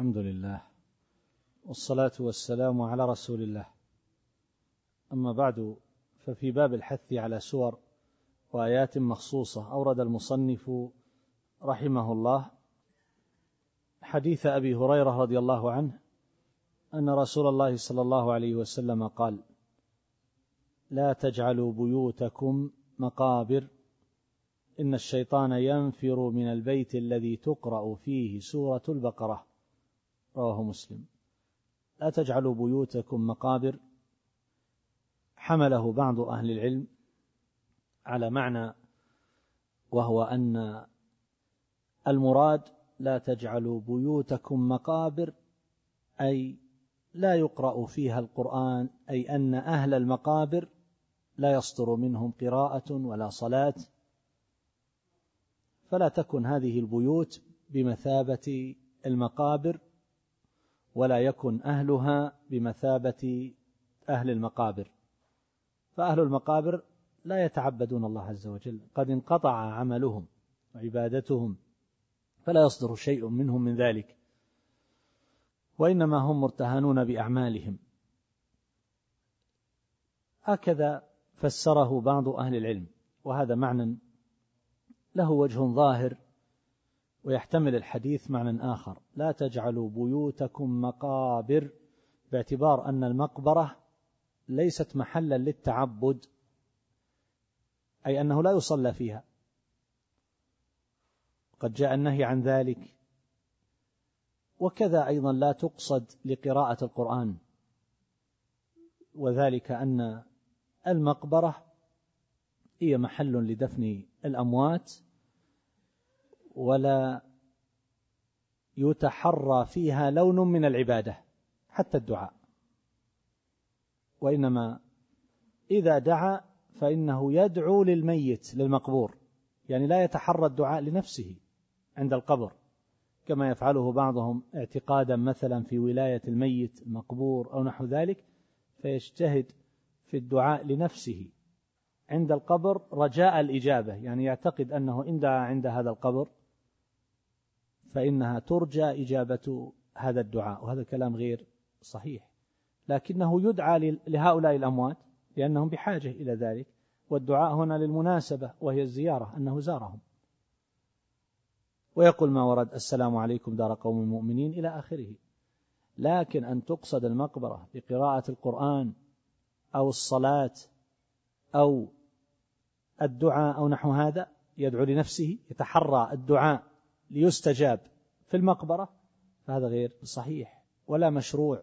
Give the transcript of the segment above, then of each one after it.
الحمد لله والصلاة والسلام على رسول الله. أما بعد ففي باب الحث على سور وآيات مخصوصة أورد المصنف رحمه الله حديث أبي هريرة رضي الله عنه أن رسول الله صلى الله عليه وسلم قال لا تجعلوا بيوتكم مقابر إن الشيطان ينفر من البيت الذي تقرأ فيه سورة البقرة. رواه مسلم. لا تجعلوا بيوتكم مقابر. حمله بعض أهل العلم على معنى وهو أن المراد لا تجعلوا بيوتكم مقابر أي لا يقرأ فيها القرآن أي أن أهل المقابر لا يصدر منهم قراءة ولا صلاة. فلا تكن هذه البيوت بمثابة المقابر ولا يكن أهلها بمثابة أهل المقابر. فأهل المقابر لا يتعبدون الله عز وجل قد انقطع عملهم وعبادتهم فلا يصدر شيء منهم من ذلك وإنما هم مرتهنون بأعمالهم. هكذا فسره بعض أهل العلم وهذا معنى له وجه ظاهر ويحتمل الحديث معنى آخر. لا تجعلوا بيوتكم مقابر باعتبار أن المقبرة ليست محلا للتعبد أي أنه لا يصلى فيها. قد جاء النهي عن ذلك. وكذا أيضا لا تقصد لقراءة القرآن. وذلك أن المقبرة هي محل لدفن الأموات. ولا يتحرى فيها لون من العبادة حتى الدعاء. وإنما إذا دعا فإنه يدعو للميت للمقبور. يعني لا يتحرى الدعاء لنفسه عند القبر كما يفعله بعضهم اعتقادا مثلا في ولاية الميت المقبور أو نحو ذلك فيجتهد في الدعاء لنفسه عند القبر رجاء الإجابة. يعني يعتقد أنه إن دعا عند هذا القبر فإنها ترجى إجابة هذا الدعاء وهذا كلام غير صحيح. لكنه يدعى لهؤلاء الأموات لأنهم بحاجة إلى ذلك والدعاء هنا للمناسبة وهي الزيارة أنه زارهم. ويقول ما ورد السلام عليكم دار قوم مؤمنين إلى آخره. لكن أن تقصد المقبرة بقراءة القرآن أو الصلاة أو الدعاء أو نحو هذا يدعو لنفسه يتحرى الدعاء. ليستجاب في المقبرة فهذا غير صحيح ولا مشروع.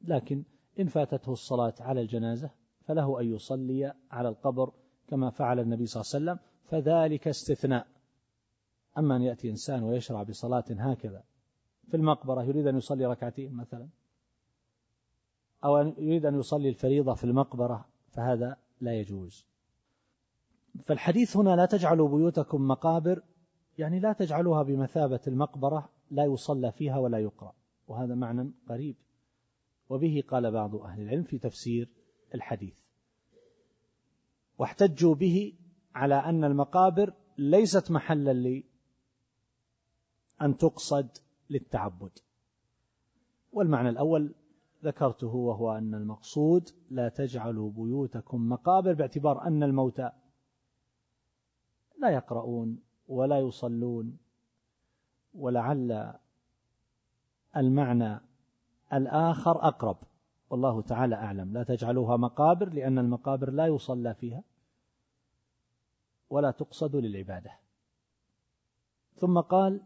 لكن إن فاتته الصلاة على الجنازة فله أن يصلي على القبر كما فعل النبي صلى الله عليه وسلم فذلك استثناء. أما أن يأتي إنسان ويشرع بصلاة هكذا في المقبرة يريد أن يصلي ركعتين مثلا أو يريد أن يصلي الفريضة في المقبرة فهذا لا يجوز. فالحديث هنا لا تجعلوا بيوتكم مقابر يعني لا تجعلوها بمثابة المقبرة لا يصلى فيها ولا يقرأ وهذا معنى قريب. وبه قال بعض أهل العلم في تفسير الحديث. واحتجوا به على أن المقابر ليست محلا أن تقصد للتعبد. والمعنى الأول ذكرته وهو أن المقصود لا تجعلوا بيوتكم مقابر باعتبار أن الموتى لا يقرؤون ولا يصلون ولعل المعنى الآخر أقرب. والله تعالى أعلم. لا تجعلوها مقابر لأن المقابر لا يصلى فيها ولا تقصد للعبادة. ثم قال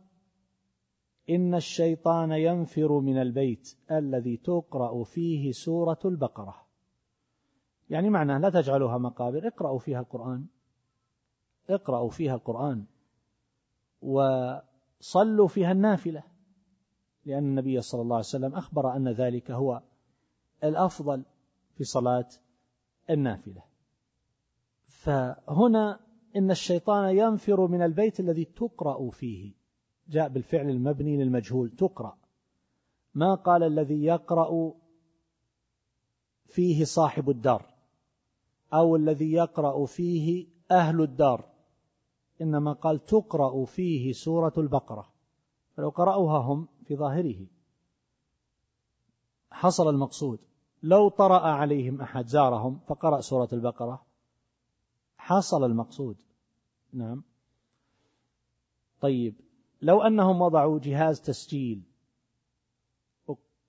إن الشيطان ينفر من البيت الذي تقرأ فيه سورة البقرة. يعني معناه لا تجعلوها مقابر اقرأوا فيها القرآن. اقرأوا فيها القرآن. وصلوا فيها النافلة لأن النبي صلى الله عليه وسلم أخبر أن ذلك هو الأفضل في صلاة النافلة. فهنا إن الشيطان ينفر من البيت الذي تقرأ فيه. جاء بالفعل المبني للمجهول تقرأ. ما قال الذي يقرأ فيه صاحب الدار؟ أو الذي يقرأ فيه أهل الدار؟ إنما قال تقرأ فيه سورة البقرة. فلو قرأوها هم في ظاهره. حصل المقصود. لو طرأ عليهم أحد زارهم فقرأ سورة البقرة. حصل المقصود. نعم. طيب. لو أنهم وضعوا جهاز تسجيل.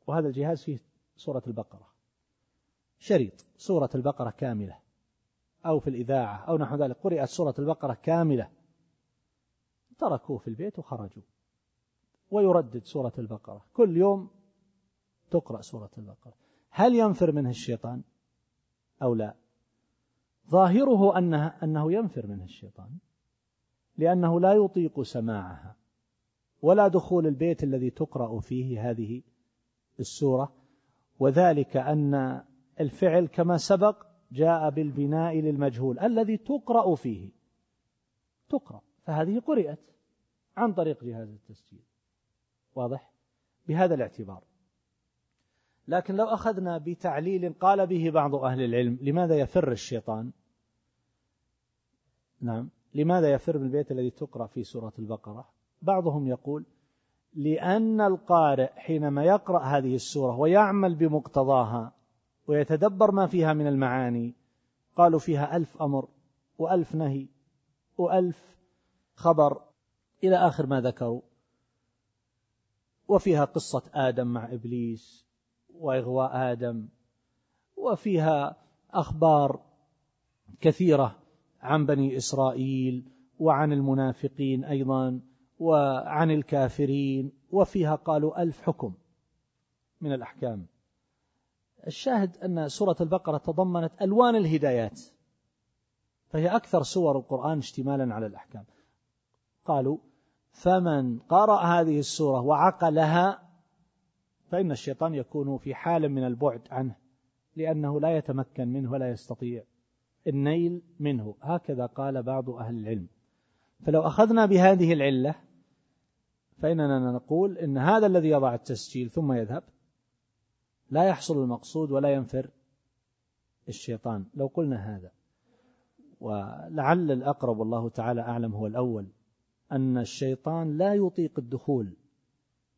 وهذا الجهاز فيه سورة البقرة. شريط. سورة البقرة كاملة. أو في الإذاعة. أو نحو ذلك. قرأت سورة البقرة كاملة. تركوه في البيت وخرجوا. ويردد سورة البقرة. كل يوم تقرأ سورة البقرة. هل ينفر منه الشيطان أو لا؟ ظاهره أنه, أنه ينفر منه الشيطان لأنه لا يطيق سماعها ولا دخول البيت الذي تقرأ فيه هذه السورة. وذلك أن الفعل كما سبق جاء بالبناء للمجهول. الذي تقرأ فيه تقرأ. فهذه قرئت عن طريق جهاز التسجيل. واضح؟ بهذا الاعتبار. لكن لو أخذنا بتعليل قال به بعض أهل العلم لماذا يفر الشيطان؟ نعم لماذا يفر من البيت الذي تقرأ في سورة البقرة؟ بعضهم يقول لأن القارئ حينما يقرأ هذه السورة ويعمل بمقتضاها ويتدبر ما فيها من المعاني قالوا فيها ألف أمر وألف نهي وألف خبر إلى آخر ما ذكروا. وفيها قصة آدم مع إبليس وإغواء آدم. وفيها أخبار كثيرة عن بني إسرائيل وعن المنافقين أيضا وعن الكافرين. وفيها قالوا ألف حكم من الأحكام. الشاهد أن سورة البقرة تضمنت ألوان الهدايات. فهي أكثر سور القرآن اشتمالا على الأحكام. قالوا فمن قرأ هذه السورة وعقلها فإن الشيطان يكون في حال من البعد عنه لأنه لا يتمكن منه ولا يستطيع النيل منه. هكذا قال بعض أهل العلم. فلو أخذنا بهذه العلة فإننا نقول إن هذا الذي يضع التسجيل ثم يذهب لا يحصل المقصود ولا ينفر الشيطان. لو قلنا هذا ولعل الأقرب والله تعالى أعلم هو الأول. أن الشيطان لا يطيق الدخول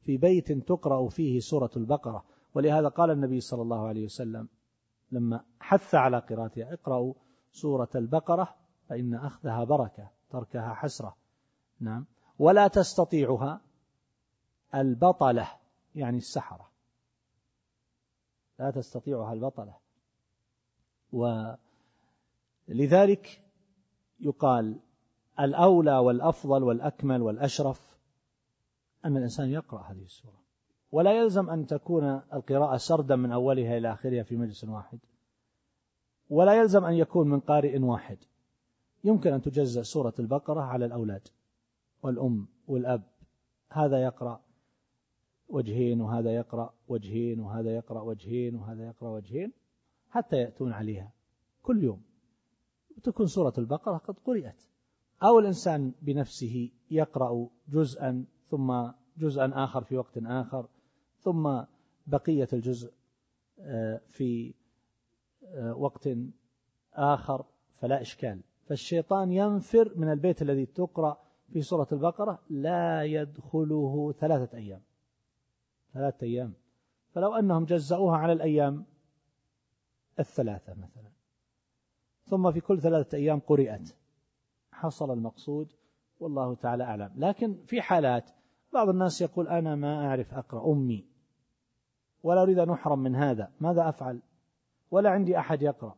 في بيت تقرأ فيه سورة البقرة. ولهذا قال النبي صلى الله عليه وسلم لما حث على قراءتها اقرأوا سورة البقرة فإن أخذها بركة تركها حسرة. نعم. ولا تستطيعها البطلة يعني السحرة. لا تستطيعها البطلة. ولذلك يقال الأولى والأفضل والأكمل والأشرف أن الإنسان يقرأ هذه السورة. ولا يلزم أن تكون القراءة سردا من أولها إلى آخرها في مجلس واحد. ولا يلزم أن يكون من قارئ واحد. يمكن أن تجزأ سورة البقرة على الأولاد. والأم والأب هذا يقرأ وجهين وهذا يقرأ وجهين وهذا يقرأ وجهين وهذا يقرأ وجهين حتى يأتون عليها كل يوم. وتكون سورة البقرة قد قرأت. أو الإنسان بنفسه يقرأ جزءا ثم جزءا آخر في وقت آخر ثم بقية الجزء آه، في آه، وقت آخر فلا إشكال. فالشيطان ينفر من البيت الذي تقرأ في سورة البقرة لا يدخله ثلاثة أيام. ثلاثة أيام. فلو أنهم جزأوها على الأيام الثلاثة مثلا ثم في كل ثلاثة أيام قرئت. حصل المقصود والله تعالى أعلم. لكن في حالات بعض الناس يقول أنا ما أعرف أقرأ أمي ولا أريد أن أحرم من هذا ماذا أفعل؟ ولا عندي أحد يقرأ.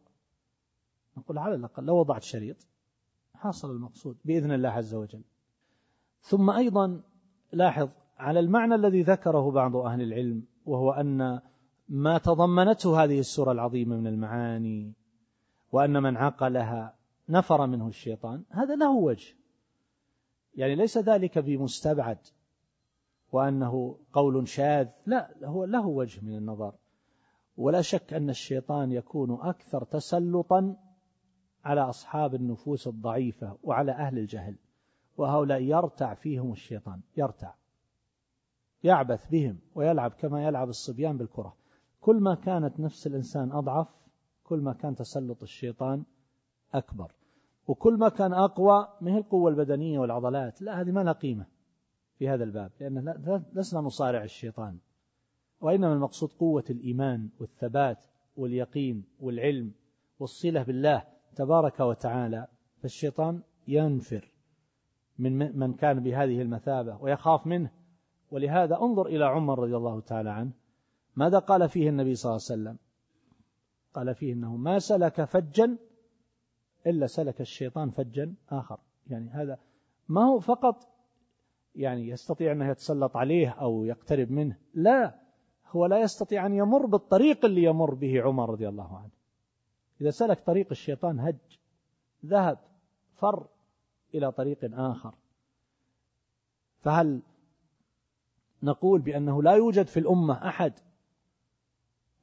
نقول على الأقل لو وضعت شريط حصل المقصود بإذن الله عز وجل. ثم أيضا لاحظ على المعنى الذي ذكره بعض أهل العلم وهو أن ما تضمنته هذه السورة العظيمة من المعاني وأن من عقلها نفر منه الشيطان هذا له وجه. يعني ليس ذلك بمستبعد وأنه قول شاذ لا هو له وجه من النظر. ولا شك أن الشيطان يكون أكثر تسلطا على أصحاب النفوس الضعيفة وعلى أهل الجهل وهؤلاء يرتع فيهم الشيطان يرتع يعبث بهم ويلعب كما يلعب الصبيان بالكرة. كل ما كانت نفس الإنسان أضعف كل ما كان تسلط الشيطان أكبر. وكل ما كان أقوى ما هي القوة البدنية والعضلات. لا هذه ما لها قيمة في هذا الباب لأن لسنا نصارع الشيطان. وإنما المقصود قوة الإيمان والثبات واليقين والعلم والصلة بالله تبارك وتعالى. فالشيطان ينفر من من كان بهذه المثابة ويخاف منه. ولهذا انظر إلى عمر رضي الله تعالى عنه. ماذا قال فيه النبي صلى الله عليه وسلم؟ قال فيه إنه ما سلك فجا إلا سلك الشيطان فجا آخر. يعني هذا ما هو فقط يعني يستطيع أنه يتسلط عليه أو يقترب منه لا هو لا يستطيع أن يمر بالطريق اللي يمر به عمر رضي الله عنه. إذا سلك طريق الشيطان هج ذهب فر إلى طريق آخر. فهل نقول بأنه لا يوجد في الأمة أحد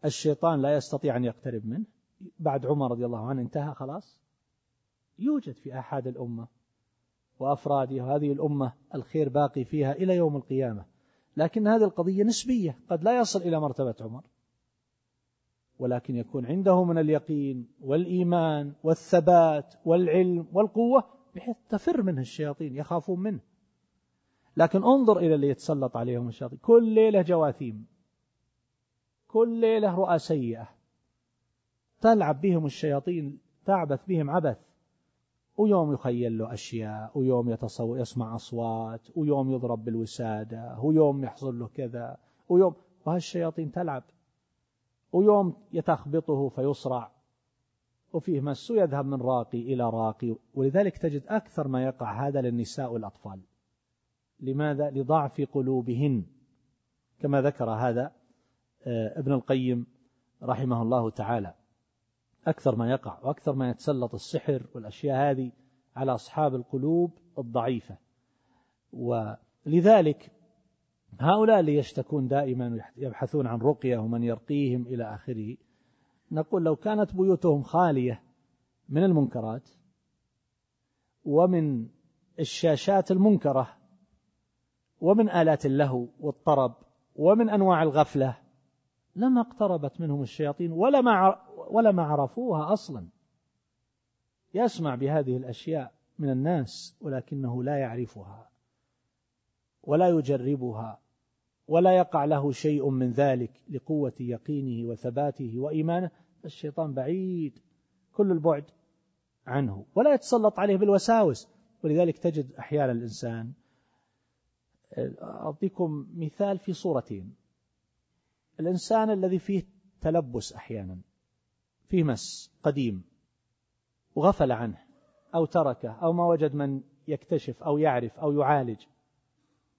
الشيطان لا يستطيع أن يقترب منه؟ بعد عمر رضي الله عنه انتهى خلاص؟ يوجد في أحد الأمة وأفرادها هذه الأمة الخير باقي فيها إلى يوم القيامة. لكن هذه القضية نسبية قد لا يصل إلى مرتبة عمر. ولكن يكون عنده من اليقين والإيمان والثبات والعلم والقوة بحيث تفر منه الشياطين يخافون منه. لكن انظر إلى اللي يتسلط عليهم الشياطين. كل ليلة جواثيم. كل ليلة رؤى سيئة. تلعب بهم الشياطين تعبث بهم عبث. ويوم يخيل له أشياء ويوم يتصور يسمع أصوات ويوم يضرب بالوسادة ويوم يحصل له كذا ويوم وهالشياطين تلعب. ويوم يتخبطه فيصرع. وفيه مس يذهب من راقي إلى راقي. ولذلك تجد أكثر ما يقع هذا للنساء والأطفال. لماذا؟ لضعف قلوبهن. كما ذكر هذا آه، ابن القيم رحمه الله تعالى. أكثر ما يقع وأكثر ما يتسلط السحر والأشياء هذه على أصحاب القلوب الضعيفة. ولذلك هؤلاء اللي يشتكون دائما يبحثون عن رقية ومن يرقيهم إلى آخره نقول لو كانت بيوتهم خالية من المنكرات ومن الشاشات المنكرة ومن آلات اللهو والطرب ومن أنواع الغفلة لما اقتربت منهم الشياطين ولا ما ولا ما عرفوها أصلا. يسمع بهذه الأشياء من الناس ولكنه لا يعرفها ولا يجربها ولا يقع له شيء من ذلك لقوة يقينه وثباته وإيمانه. الشيطان بعيد كل البعد عنه ولا يتسلط عليه بالوساوس. ولذلك تجد أحيانا الإنسان أعطيكم مثال في صورتين. الإنسان الذي فيه تلبس أحيانا فيه مس قديم وغفل عنه أو تركه أو ما وجد من يكتشف أو يعرف أو يعالج.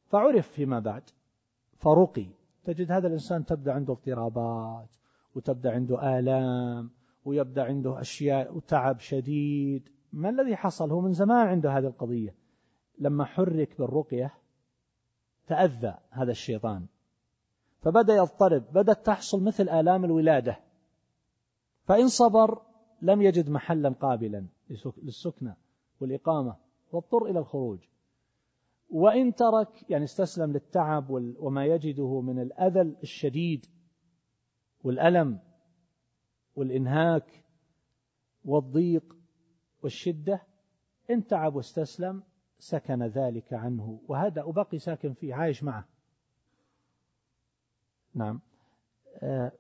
فعرف فيما بعد فرقي. تجد هذا الإنسان تبدأ عنده اضطرابات وتبدأ عنده آلام ويبدأ عنده أشياء وتعب شديد. ما الذي حصل؟ هو من زمان عنده هذه القضية. لما حرك بالرقية تأذى هذا الشيطان. فبدأ يضطرب بدأت تحصل مثل آلام الولادة. فإن صبر لم يجد محلا قابلا للسكنة والإقامة واضطر إلى الخروج. وإن ترك يعني استسلم للتعب وما يجده من الأذى الشديد والألم والإنهاك والضيق والشدة إن تعب واستسلم سكن ذلك عنه. وهذا وبقي ساكن فيه عايش معه. نعم. آه،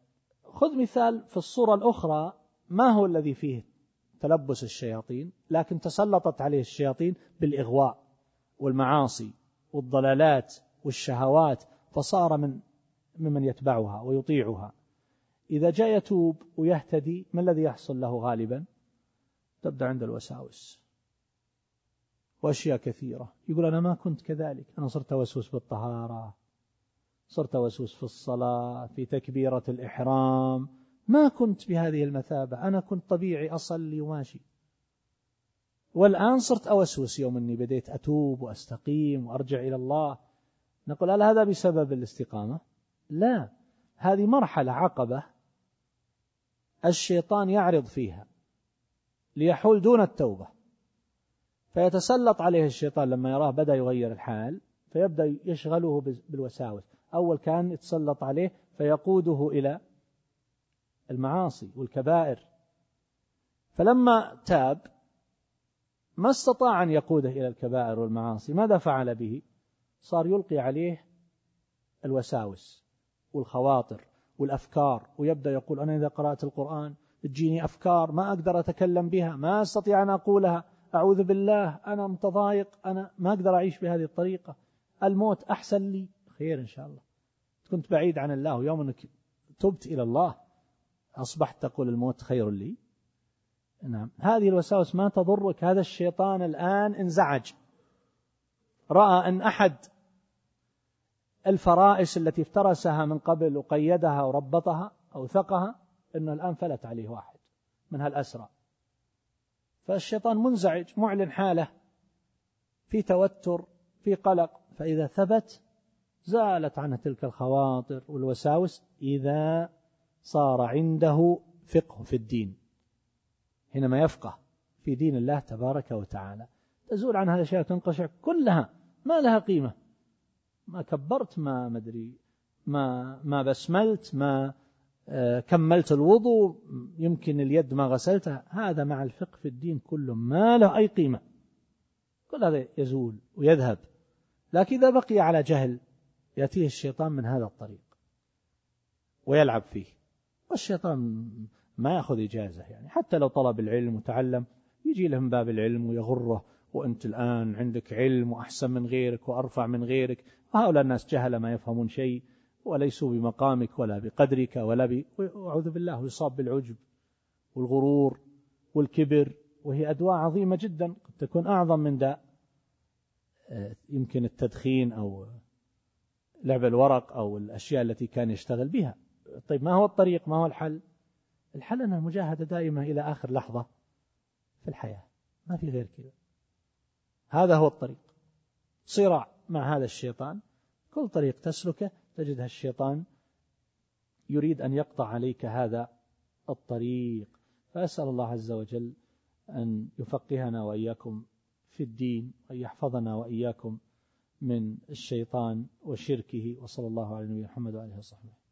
خذ مثال في الصورة الأخرى ما هو الذي فيه تلبس الشياطين؟ لكن تسلطت عليه الشياطين بالإغواء والمعاصي والضلالات والشهوات فصار من ممن يتبعها ويطيعها. إذا جاء يتوب ويهتدي ما الذي يحصل له غالبا؟ تبدأ عند الوساوس. وأشياء كثيرة. يقول أنا ما كنت كذلك. أنا صرت أوسوس بالطهارة. صرت أوسوس في الصلاة في تكبيرة الإحرام. ما كنت بهذه المثابة. أنا كنت طبيعي أصلي وماشي. والآن صرت أوسوس يوم أني بديت أتوب وأستقيم وأرجع إلى الله. نقول هل هذا بسبب الاستقامة؟ لا. هذه مرحلة عقبة الشيطان يعرض فيها ليحول دون التوبة. فيتسلط عليه الشيطان لما يراه بدأ يغير الحال فيبدأ يشغله بالوساوس. أول كان يتسلط عليه فيقوده إلى المعاصي والكبائر. فلما تاب ما استطاع أن يقوده إلى الكبائر والمعاصي. ماذا فعل به؟ صار يلقي عليه الوساوس والخواطر والأفكار ويبدأ يقول أنا إذا قرأت القرآن تجيني أفكار ما أقدر أتكلم بها ما أستطيع أن أقولها أعوذ بالله أنا متضايق أنا ما أقدر أعيش بهذه الطريقة الموت أحسن لي. خير إن شاء الله. كنت بعيد عن الله ويوم أنك تبت إلى الله أصبحت تقول الموت خير لي. نعم. هذه الوساوس ما تضرك هذا الشيطان الآن انزعج. رأى أن أحد الفرائس التي افترسها من قبل وقيدها وربطها أوثقها أنه الآن فلت عليه واحد من هالأسرى. فالشيطان منزعج معلن حاله. في توتر في قلق. فإذا ثبت زالت عنه تلك الخواطر والوساوس إذا صار عنده فقه في الدين حينما يفقه في دين الله تبارك وتعالى. تزول عن هذا الشيء تنقشع كلها ما لها قيمة. ما كبرت ما مدري ما ما بسملت ما آه، كملت الوضوء يمكن اليد ما غسلتها. هذا مع الفقه في الدين كله ما له أي قيمة. كل هذا يزول ويذهب. لكن إذا بقي على جهل يأتيه الشيطان من هذا الطريق. ويلعب فيه. والشيطان ما يأخذ إجازة يعني. حتى لو طلب العلم وتعلم يجي له من باب العلم ويغره وأنت الآن عندك علم وأحسن من غيرك وأرفع من غيرك. وهؤلاء الناس جهل ما يفهمون شيء وليسوا بمقامك ولا بقدرك ولا ب... أعوذ بالله يصاب بالعجب والغرور والكبر. وهي أدواء عظيمة جدا قد تكون أعظم من داء. آه، يمكن التدخين أو لعب الورق أو الأشياء التي كان يشتغل بها. طيب ما هو الطريق؟ ما هو الحل؟ الحل أن المجاهدة دائمة إلى آخر لحظة في الحياة. ما في غير كذا. هذا هو الطريق. صراع مع هذا الشيطان. كل طريق تسلكه تجد الشيطان يريد أن يقطع عليك هذا الطريق. فأسأل الله عز وجل أن يفقهنا وإياكم في الدين وأن يحفظنا وإياكم من الشيطان وشركه وصلى الله على نبينا محمد وآله وصحبه.